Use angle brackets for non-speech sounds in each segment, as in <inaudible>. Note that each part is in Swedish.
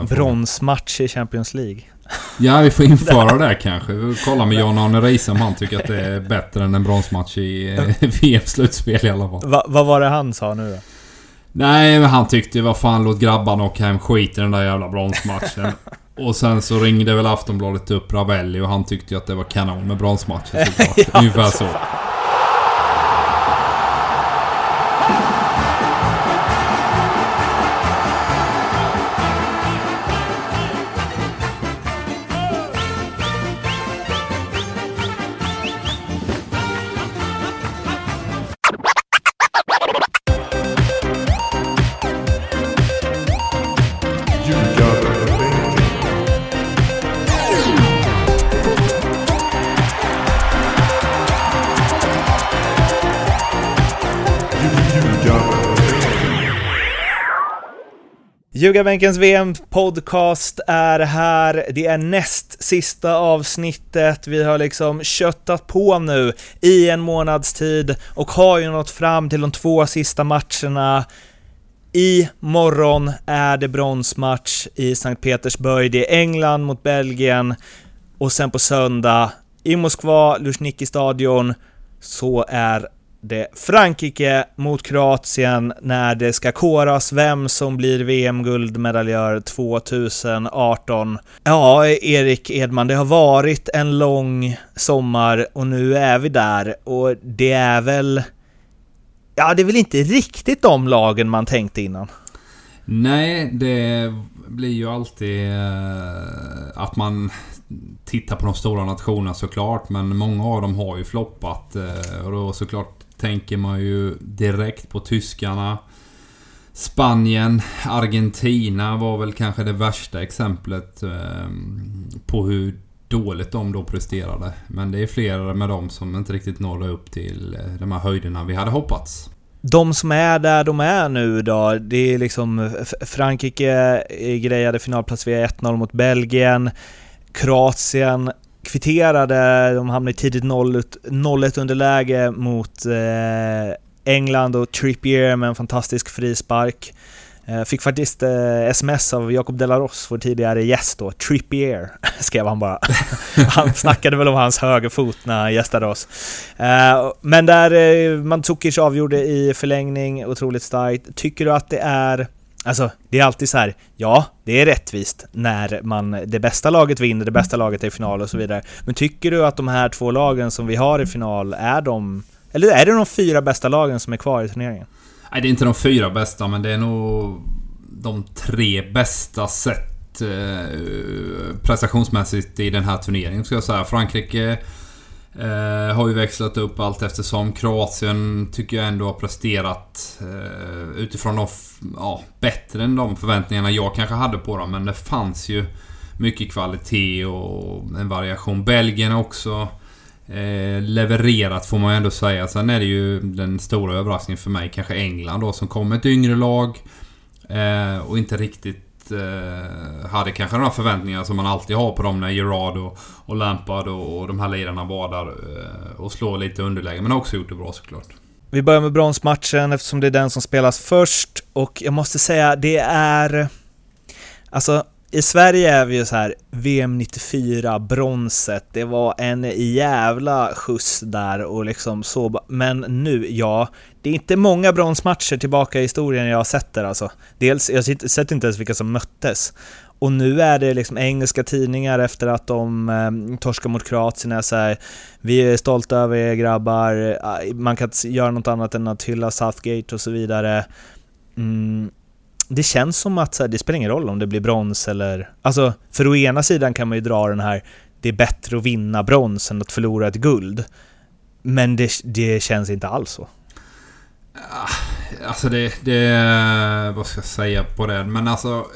Bronsmatch i Champions League. Ja, vi får införa <laughs> det kanske. Vi får kolla med Jan-Arne Reise om han tycker att det är bättre än en bronsmatch i eh, <laughs> VM-slutspel i alla fall. Va, vad var det han sa nu då? Nej, men han tyckte vad fan låt grabbarna åka hem skit i den där jävla bronsmatchen. <laughs> och sen så ringde väl Aftonbladet upp Ravelli och han tyckte ju att det var kanon med bronsmatchen såklart. Ja, Ungefär så. Ljugarbänkens VM-podcast är här. Det är näst sista avsnittet. Vi har liksom köttat på nu i en månads tid och har ju nått fram till de två sista matcherna. I morgon är det bronsmatch i Sankt Petersburg. Det är England mot Belgien och sen på söndag i Moskva, Luzhniki stadion, så är det Frankrike mot Kroatien när det ska koras vem som blir VM-guldmedaljör 2018. Ja, Erik Edman, det har varit en lång sommar och nu är vi där och det är väl... Ja, det är väl inte riktigt de lagen man tänkte innan. Nej, det blir ju alltid eh, att man tittar på de stora nationerna såklart. Men många av dem har ju floppat. Eh, och då såklart tänker man ju direkt på tyskarna. Spanien, Argentina var väl kanske det värsta exemplet eh, på hur dåligt de då presterade. Men det är flera med dem som inte riktigt nådde upp till eh, de här höjderna vi hade hoppats. De som är där de är nu då, det är liksom Frankrike eh, grejade finalplats via 1-0 mot Belgien. Kroatien kvitterade, de hamnade i tidigt 0-1 underläge mot eh, England och Trippier med en fantastisk frispark. Eh, Fick faktiskt eh, sms av Jacob Delaros, vår tidigare gäst då, Trippier, <laughs> skrev han bara. <laughs> han snackade väl om hans högerfot när han gästade oss. Eh, Men där eh, Mandzukic avgjorde i förlängning, otroligt starkt. Tycker du att det är Alltså, det är alltid så här, ja, det är rättvist när man, det bästa laget vinner, det bästa laget är i final och så vidare. Men tycker du att de här två lagen som vi har i final, är de, eller är det de fyra bästa lagen som är kvar i turneringen? Nej, det är inte de fyra bästa, men det är nog de tre bästa sett eh, prestationsmässigt i den här turneringen, ska jag säga. Frankrike eh, har ju växlat upp allt eftersom. Kroatien tycker jag ändå har presterat eh, utifrån de... Ja, bättre än de förväntningarna jag kanske hade på dem. Men det fanns ju mycket kvalitet och en variation. Belgien också eh, levererat får man ju ändå säga. Sen är det ju den stora överraskningen för mig kanske England då som kom med ett yngre lag. Eh, och inte riktigt eh, hade kanske de här förväntningarna som man alltid har på dem när Gerard och, och Lampard och, och de här lirarna var där eh, och slår lite underläge. Men har också gjort det bra såklart. Vi börjar med bronsmatchen eftersom det är den som spelas först och jag måste säga det är... Alltså, i Sverige är vi ju så här VM 94, bronset, det var en jävla skjuts där och liksom så, men nu, ja, det är inte många bronsmatcher tillbaka i historien jag har sett där alltså. Dels, jag har sett inte ens vilka som möttes. Och nu är det liksom engelska tidningar efter att de eh, torskar mot Kroatien är så här, vi är stolta över er grabbar, man kan inte göra något annat än att hylla Southgate och så vidare. Mm, det känns som att så här, det spelar ingen roll om det blir brons eller... Alltså, för å ena sidan kan man ju dra den här, det är bättre att vinna brons än att förlora ett guld. Men det, det känns inte alls så. Ah, alltså det, det... Vad ska jag säga på det? Men alltså...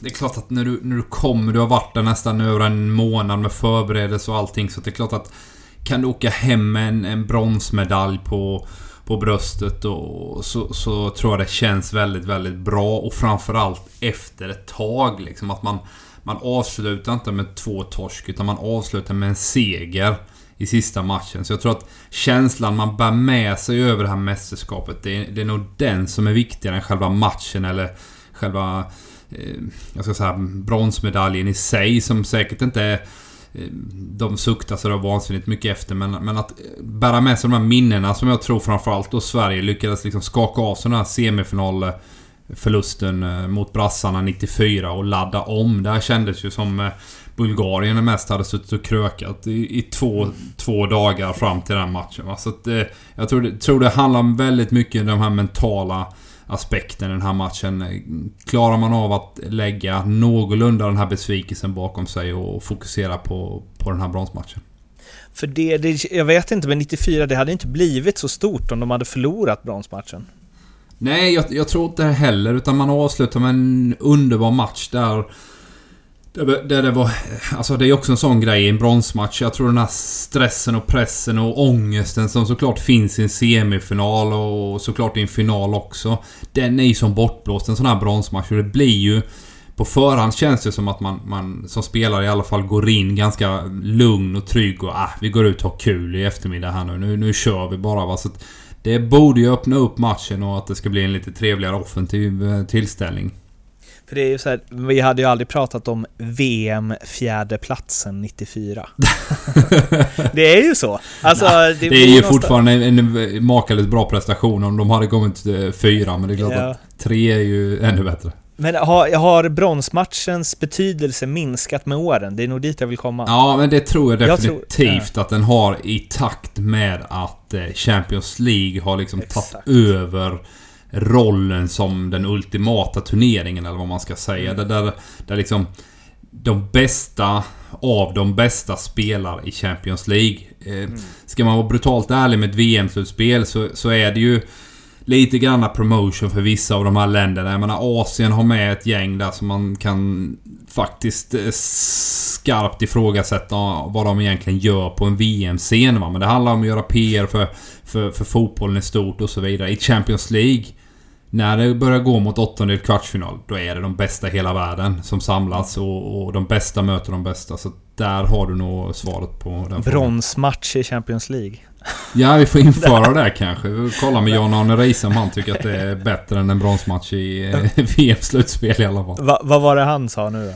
Det är klart att när du, när du kommer, du har varit där nästan över en månad med förberedelse och allting. Så det är klart att... Kan du åka hem med en, en bronsmedalj på, på bröstet och så, så tror jag det känns väldigt, väldigt bra. Och framförallt efter ett tag liksom. Att man, man avslutar inte med två torsk utan man avslutar med en seger i sista matchen. Så jag tror att känslan man bär med sig över det här mästerskapet, det är, det är nog den som är viktigare än själva matchen eller själva Eh, jag ska säga bronsmedaljen i sig som säkert inte är de suktar så vansinnigt mycket efter men, men att eh, bära med sig de här minnena som jag tror framförallt då Sverige lyckades liksom skaka av sig den här semifinalförlusten mot brassarna 94 och ladda om. Det här kändes ju som Bulgarien mest hade suttit och krökat i, i två, två dagar fram till den matchen. Va? Så att, jag tror det, tror det handlar väldigt mycket om de här mentala aspekten i den här matchen. Klarar man av att lägga någorlunda den här besvikelsen bakom sig och fokusera på, på den här bronsmatchen? För det, det, jag vet inte, men 94, det hade inte blivit så stort om de hade förlorat bronsmatchen. Nej, jag, jag tror inte heller. Utan man avslutar med en underbar match där det, det, det, var... Alltså det är också en sån grej i en bronsmatch. Jag tror den här stressen och pressen och ångesten som såklart finns i en semifinal och såklart i en final också. Den är ju som bortblåst en sån här bronsmatch och det blir ju... På förhand känns det som att man, man som spelare i alla fall går in ganska lugn och trygg och ah, vi går ut och har kul i eftermiddag här nu. Nu, nu kör vi bara va. Så det borde ju öppna upp matchen och att det ska bli en lite trevligare offensiv eh, tillställning. För det är ju så här, vi hade ju aldrig pratat om VM fjärdeplatsen 94. <laughs> det är ju så. Alltså, Nej, det, det, är ju någonstans... fortfarande en, en makalöst bra prestation om de hade kommit fyra, men det är klart ja. att tre är ju ännu bättre. Men har, har bronsmatchens betydelse minskat med åren? Det är nog dit jag vill komma. Ja, men det tror jag definitivt jag tror, att den har i takt med att eh, Champions League har liksom Exakt. tagit över rollen som den ultimata turneringen eller vad man ska säga. Mm. Där, där liksom de bästa av de bästa spelar i Champions League. Eh, mm. Ska man vara brutalt ärlig med ett VM-slutspel så, så är det ju lite granna promotion för vissa av de här länderna. Jag menar Asien har med ett gäng där som man kan faktiskt eh, skarpt ifrågasätta vad de egentligen gör på en VM-scen. Men det handlar om att göra PR för, för, för fotbollen i stort och så vidare. I Champions League när det börjar gå mot åttondel kvartsfinal, då är det de bästa i hela världen som samlas och, och de bästa möter de bästa. Så där har du nog svaret på den Bronsmatch i Champions League. Ja, vi får införa <laughs> det kanske. Vi får kolla med Jan-Arne Reise om han tycker att det är bättre än en bronsmatch i eh, <laughs> VM-slutspel i alla fall. Va, vad var det han sa nu då?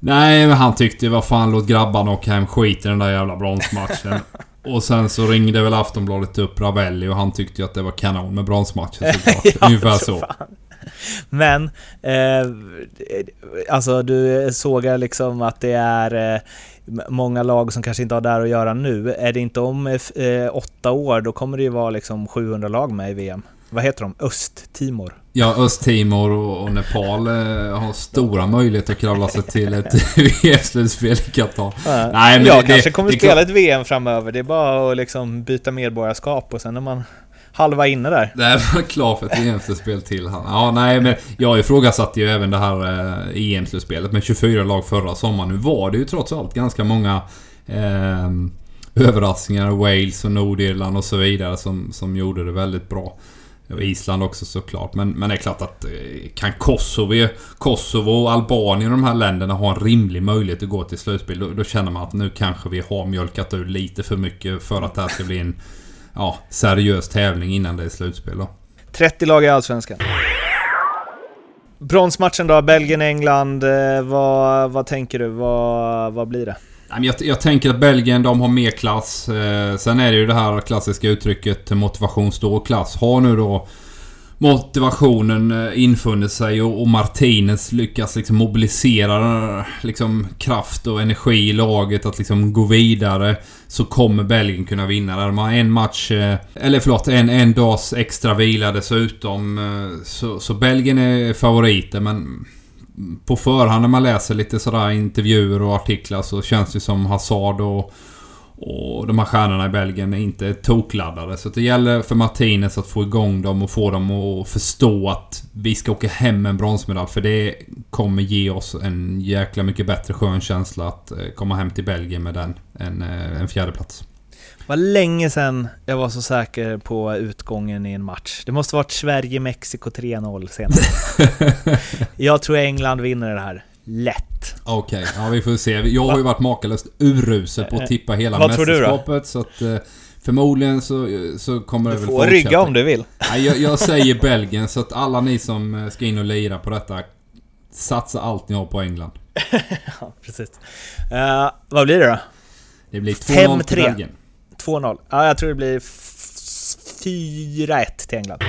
Nej, men han tyckte vad fan låt grabbarna åka hem skit i den där jävla bronsmatchen. <laughs> Och sen så ringde väl Aftonbladet upp Ravelli och han tyckte ju att det var kanon med bronsmatchen såklart. <laughs> ja, Ungefär så. Fan. Men, eh, alltså du såg liksom att det är eh, många lag som kanske inte har där att göra nu. Är det inte om eh, åtta år, då kommer det ju vara liksom 700 lag med i VM vad heter de? Östtimor? Ja, Östtimor och, Nepal eh, har stora möjligheter att kravla sig till ett <laughs> VM-slutspel i Qatar. Ja. Nej, men jag det, kanske kommer det, spela ett VM framöver. Det är bara att liksom byta medborgarskap och sen är man halva inne där. Det är klar för ett EM-slutspel till. Ja, nej, men jag ifrågasatte ju även det här eh, EM-slutspelet med 24 lag förra sommaren. Nu var det ju trots allt ganska många eh, överraskningar. Wales och Nordirland och så vidare som, som gjorde det väldigt bra. Och Island också såklart. Men, men det är klart att eh, kan Kosovo, Kosovo och Albanien och de här länderna ha en rimlig möjlighet att gå till slutspel. Då, då, känner man att nu kanske vi har mjölkat ur lite för mycket för att det här ska bli en ja, seriös tävling innan det är slutspel då. 30 lag i Allsvenskan. Bronsmatchen då, Belgien-England. Eh, vad, vad tänker du? Vad, vad blir det? Jag, jag tänker att Belgien, de har mer klass. Eh, sen är det ju det här klassiska uttrycket eh, motivation står klass. Har nu då motivationen eh, infunnit sig och, Martinez lyckas liksom mobilisera liksom kraft och energi i laget att liksom gå vidare. Så kommer Belgien kunna vinna. De har en match... Eller förlåt, en, en dags extra vila dessutom. Så, så Belgien är favoriter men på förhand när man läser lite sådär intervjuer och artiklar så känns det som Hazard och, och de här stjärnorna i Belgien är inte tokladdade. Så det gäller för Martinez att få igång dem och få dem att förstå att vi ska åka hem med en bronsmedalj. För det kommer ge oss en jäkla mycket bättre skön känsla att eh, komma hem till Belgien med den eh, En, en fjärdeplats var länge sedan jag var så säker på utgången i en match. Det måste varit Sverige-Mexiko 3-0 senast. <laughs> jag tror England vinner det här. Lätt. Okej, okay, ja vi får se. Jag har ju varit makalöst urusel på att tippa hela Vad mästerskapet. Så att, eh, Förmodligen så, så kommer det väl fortsätta. Du får rygga om du vill. Nej, jag, jag säger <laughs> Belgien så att alla ni som eh, ska in och lira på detta Satsa allt ni har på England. <laughs> ja, precis. Uh, vad blir det då? Det blir 2-0 till Belgien. 2-0. Ja, jag tror det blir 4-1 till England.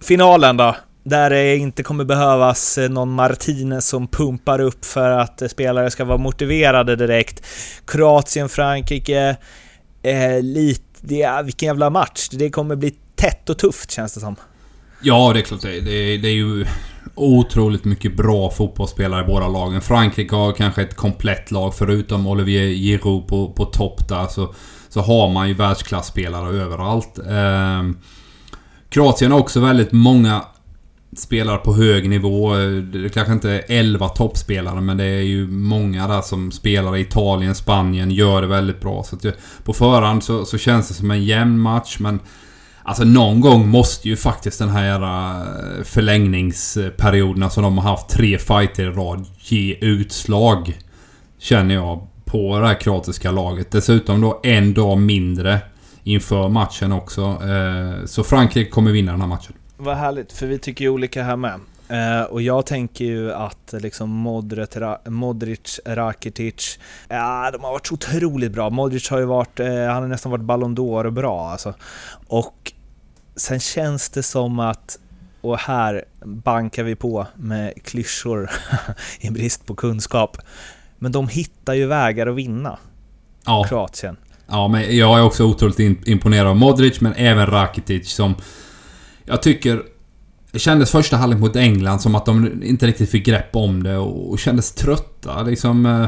Finalen då? Där det inte kommer behövas eh, någon Martinez som pumpar upp för att eh, spelare ska vara motiverade direkt. Kroatien, Frankrike, eh, lite... det, vilken jävla match. Det kommer bli tätt och tufft känns det som. Ja, det är klart det. Det, det är ju otroligt mycket bra fotbollsspelare i båda lagen. Frankrike har kanske ett komplett lag förutom Olivier Giroud på, på topp där. Så, så har man ju världsklasspelare överallt. Eh, Kroatien har också väldigt många spelare på hög nivå. Det kanske inte är 11 toppspelare men det är ju många där som spelar i Italien, Spanien, gör det väldigt bra. Så att på förhand så, så känns det som en jämn match men Alltså någon gång måste ju faktiskt den här jävla eh, förlängningsperioderna som de har haft tre fighter i rad ge utslag. Känner jag på det här kroatiska laget. Dessutom då en dag mindre inför matchen också. Eh, så Frankrike kommer vinna den här matchen. Vad härligt, för vi tycker ju olika här med. Uh, och jag tänker ju att liksom Modric, Modric Rakitic, ja de har varit så otroligt bra. Modric har ju varit, uh, han har nästan varit Ballon d'Or bra alltså. Och sen känns det som att, och här bankar vi på med klyschor <laughs> i brist på kunskap, men de hittar ju vägar att vinna. Ja. Kroatien. Ja, men jag är också otroligt imponerad av Modric, men även Rakitic som... Jag tycker... Det kändes första halvlek mot England som att de inte riktigt fick grepp om det och kändes trötta. Liksom...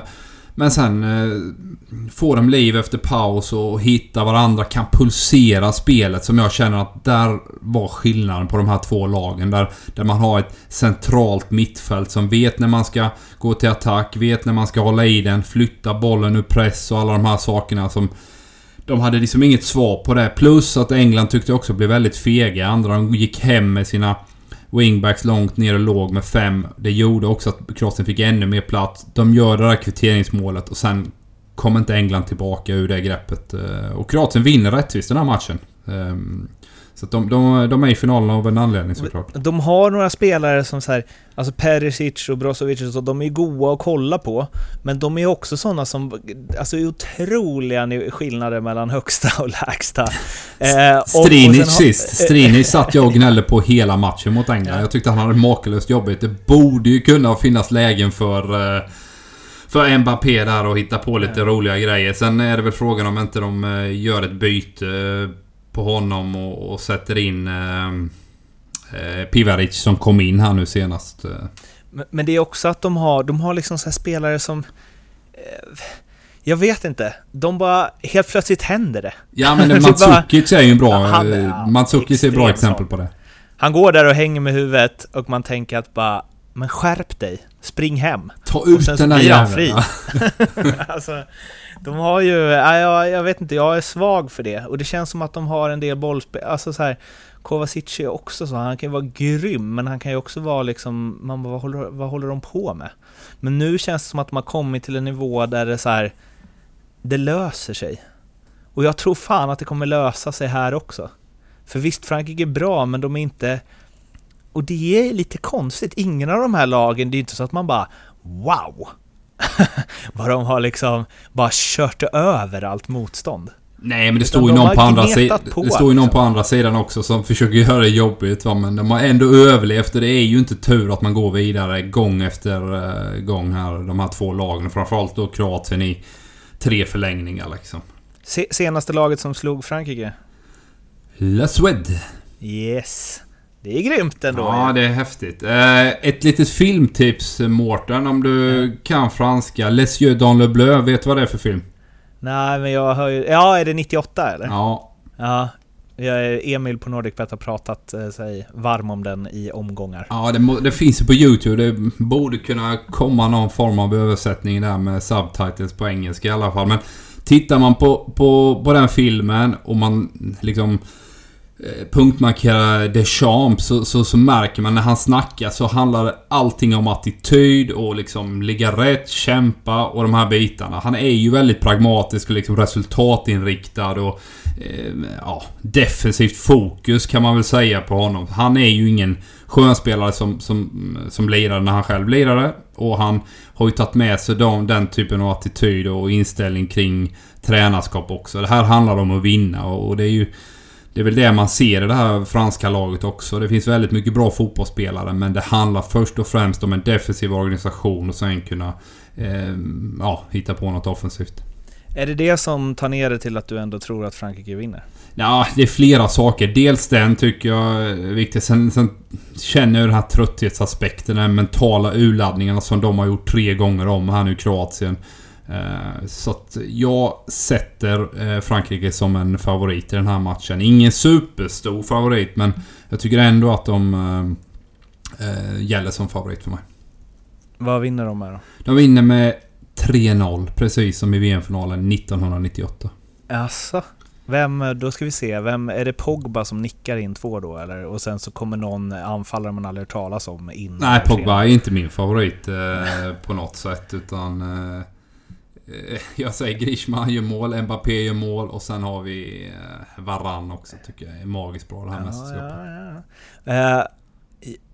Men sen eh, får de liv efter paus och hittar varandra, kan pulsera spelet som jag känner att där var skillnaden på de här två lagen. Där, där man har ett centralt mittfält som vet när man ska gå till attack, vet när man ska hålla i den, flytta bollen ur press och alla de här sakerna som... De hade liksom inget svar på det. Plus att England tyckte också blev väldigt fega. Andra de gick hem med sina wingbacks långt ner och låg med fem. Det gjorde också att Kroatien fick ännu mer plats. De gör det där kvitteringsmålet och sen kom inte England tillbaka ur det greppet. Eh, och Kroatien vinner rättvist den här matchen. Ehm, så de, de, de är i finalen av en anledning såklart. De har några spelare som så här, alltså Perisic och Brozovic och så, de är goa att kolla på. Men de är också sådana som, alltså är otroliga skillnader mellan högsta och lägsta. <laughs> Eh, Strinic sist. Strinic satt jag och <laughs> gnällde på hela matchen mot England. Jag tyckte han hade makalöst jobbigt. Det borde ju kunna finnas lägen för eh, för Mbappé där och hitta på lite ja. roliga grejer. Sen är det väl frågan om inte de eh, gör ett byte på honom och, och sätter in eh, eh, Pivaric som kom in här nu senast. Men, men, det är också att de har, de har liksom så spelare som... Eh, jag vet inte. De bara... Helt plötsligt händer det. Ja men <laughs> Mandzukic är ju en bra... Han, ja, Mandzukic är ett bra exempel på det. Han går där och hänger med huvudet och man tänker att bara... Men skärp dig! Spring hem! Ta ut och sen den där jäveln! <laughs> <laughs> alltså, de har ju, jag, jag vet inte, jag är svag för det. Och det känns som att de har en del bollspel, alltså så här, Kovacic är också så, han kan ju vara grym, men han kan ju också vara liksom, man bara, vad håller, vad håller de på med? Men nu känns det som att de har kommit till en nivå där det så här, det löser sig. Och jag tror fan att det kommer lösa sig här också. För visst, Frankrike är bra, men de är inte... Och det är lite konstigt, ingen av de här lagen, det är inte så att man bara ”Wow!” <laughs> Vad de har liksom bara kört över allt motstånd. Nej men det står ju någon på andra sidan. Det står ju någon på andra sidan också som försöker göra det jobbigt va? Men de har ändå överlevt och det är ju inte tur att man går vidare gång efter uh, gång här. De här två lagen. Framförallt då Kroatien i tre förlängningar liksom. Se senaste laget som slog Frankrike? La Suède. Yes. Det är grymt ändå. Ja, det är häftigt. Eh, ett litet filmtips Mårten, om du ja. kan franska. Les yeux dans le bleu, vet du vad det är för film? Nej, men jag hör ju... Ja, är det 98 eller? Ja. Ja. Emil på NordicBet har pratat eh, sig varm om den i omgångar. Ja, det, det finns ju på YouTube. Det borde kunna komma någon form av översättning där med subtitles på engelska i alla fall. Men tittar man på, på, på den filmen och man liksom Eh, punktmarkera Deschamps så, så, så märker man när han snackar så handlar allting om attityd och liksom ligga rätt, kämpa och de här bitarna. Han är ju väldigt pragmatisk och liksom resultatinriktad och eh, ja, defensivt fokus kan man väl säga på honom. Han är ju ingen skönspelare som, som, som lirade när han själv lirade. Och han har ju tagit med sig de, den typen av attityd och inställning kring tränarskap också. Det här handlar om att vinna och det är ju... Det är väl det man ser i det här franska laget också. Det finns väldigt mycket bra fotbollsspelare men det handlar först och främst om en defensiv organisation och sen kunna eh, ja, hitta på något offensivt. Är det det som tar ner det till att du ändå tror att Frankrike vinner? Ja, det är flera saker. Dels den tycker jag är viktig. Sen, sen känner jag den här trötthetsaspekten, den mentala urladdningarna som de har gjort tre gånger om här nu i Kroatien. Eh, så att jag sätter eh, Frankrike som en favorit i den här matchen. Ingen superstor favorit, men jag tycker ändå att de äh, gäller som favorit för mig. Vad vinner de med då? De vinner med 3-0, precis som i VM-finalen 1998. Alltså, vem, då ska vi se, vem, är det Pogba som nickar in två då eller? Och sen så kommer någon anfallare man aldrig hört talas om in? Nej, Pogba är inte min favorit eh, på något sätt utan... Eh, <laughs> jag säger Grishman gör mål, Mbappé gör mål och sen har vi eh, Varann också tycker jag är magiskt bra det här ja, mästerskapet. Ja, ja. Eh,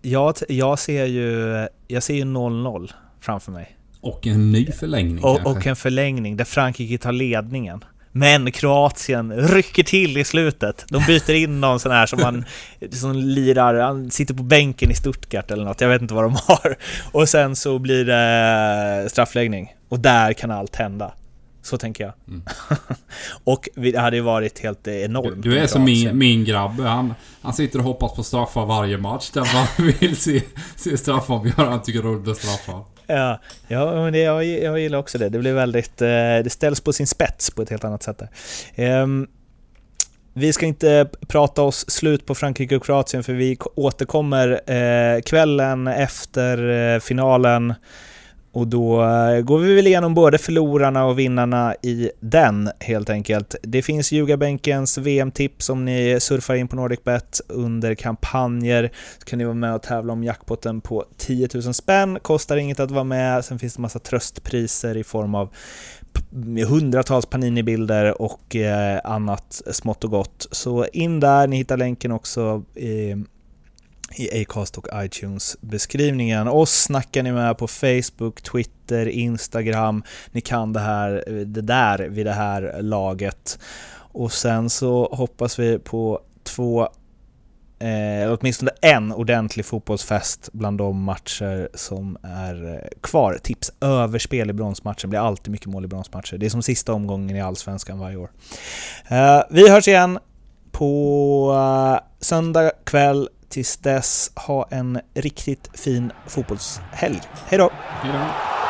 jag, jag ser ju... Jag ser ju 0-0 framför mig. Och en ny förlängning och, och en förlängning där Frankrike tar ledningen. Men Kroatien rycker till i slutet. De byter in någon sån här som man <laughs> som lirar, han sitter på bänken i Stuttgart eller något, jag vet inte vad de har. Och sen så blir det straffläggning. Och där kan allt hända. Så tänker jag. Mm. <laughs> och det hade ju varit helt enormt. Du, du är som min, min grabb. Han, han sitter och hoppas på straffar varje match. Därför han <laughs> vill se, se straffavgörare. Han tycker det är roligt med straffar. Ja, ja men det, jag, jag gillar också det. Det blir väldigt... Eh, det ställs på sin spets på ett helt annat sätt där. Um, vi ska inte prata oss slut på Frankrike och Kroatien för vi återkommer eh, kvällen efter eh, finalen och då eh, går vi väl igenom både förlorarna och vinnarna i den helt enkelt. Det finns Ljugarbänkens VM-tips om ni surfar in på NordicBet under kampanjer. Så kan ni vara med och tävla om jackpotten på 10 000 spänn. Kostar inget att vara med. Sen finns det massa tröstpriser i form av hundratals Panini-bilder och eh, annat smått och gott. Så in där, ni hittar länken också i Acast och iTunes-beskrivningen. Oss snackar ni med på Facebook, Twitter, Instagram. Ni kan det, här, det där vid det här laget. Och sen så hoppas vi på två eller åtminstone en ordentlig fotbollsfest bland de matcher som är eh, kvar. Tips överspel i bronsmatchen, blir alltid mycket mål i bronsmatcher. Det är som sista omgången i Allsvenskan varje år. Eh, vi hörs igen på söndag kväll Tills dess, ha en riktigt fin fotbollshelg. Hej då! Hej då!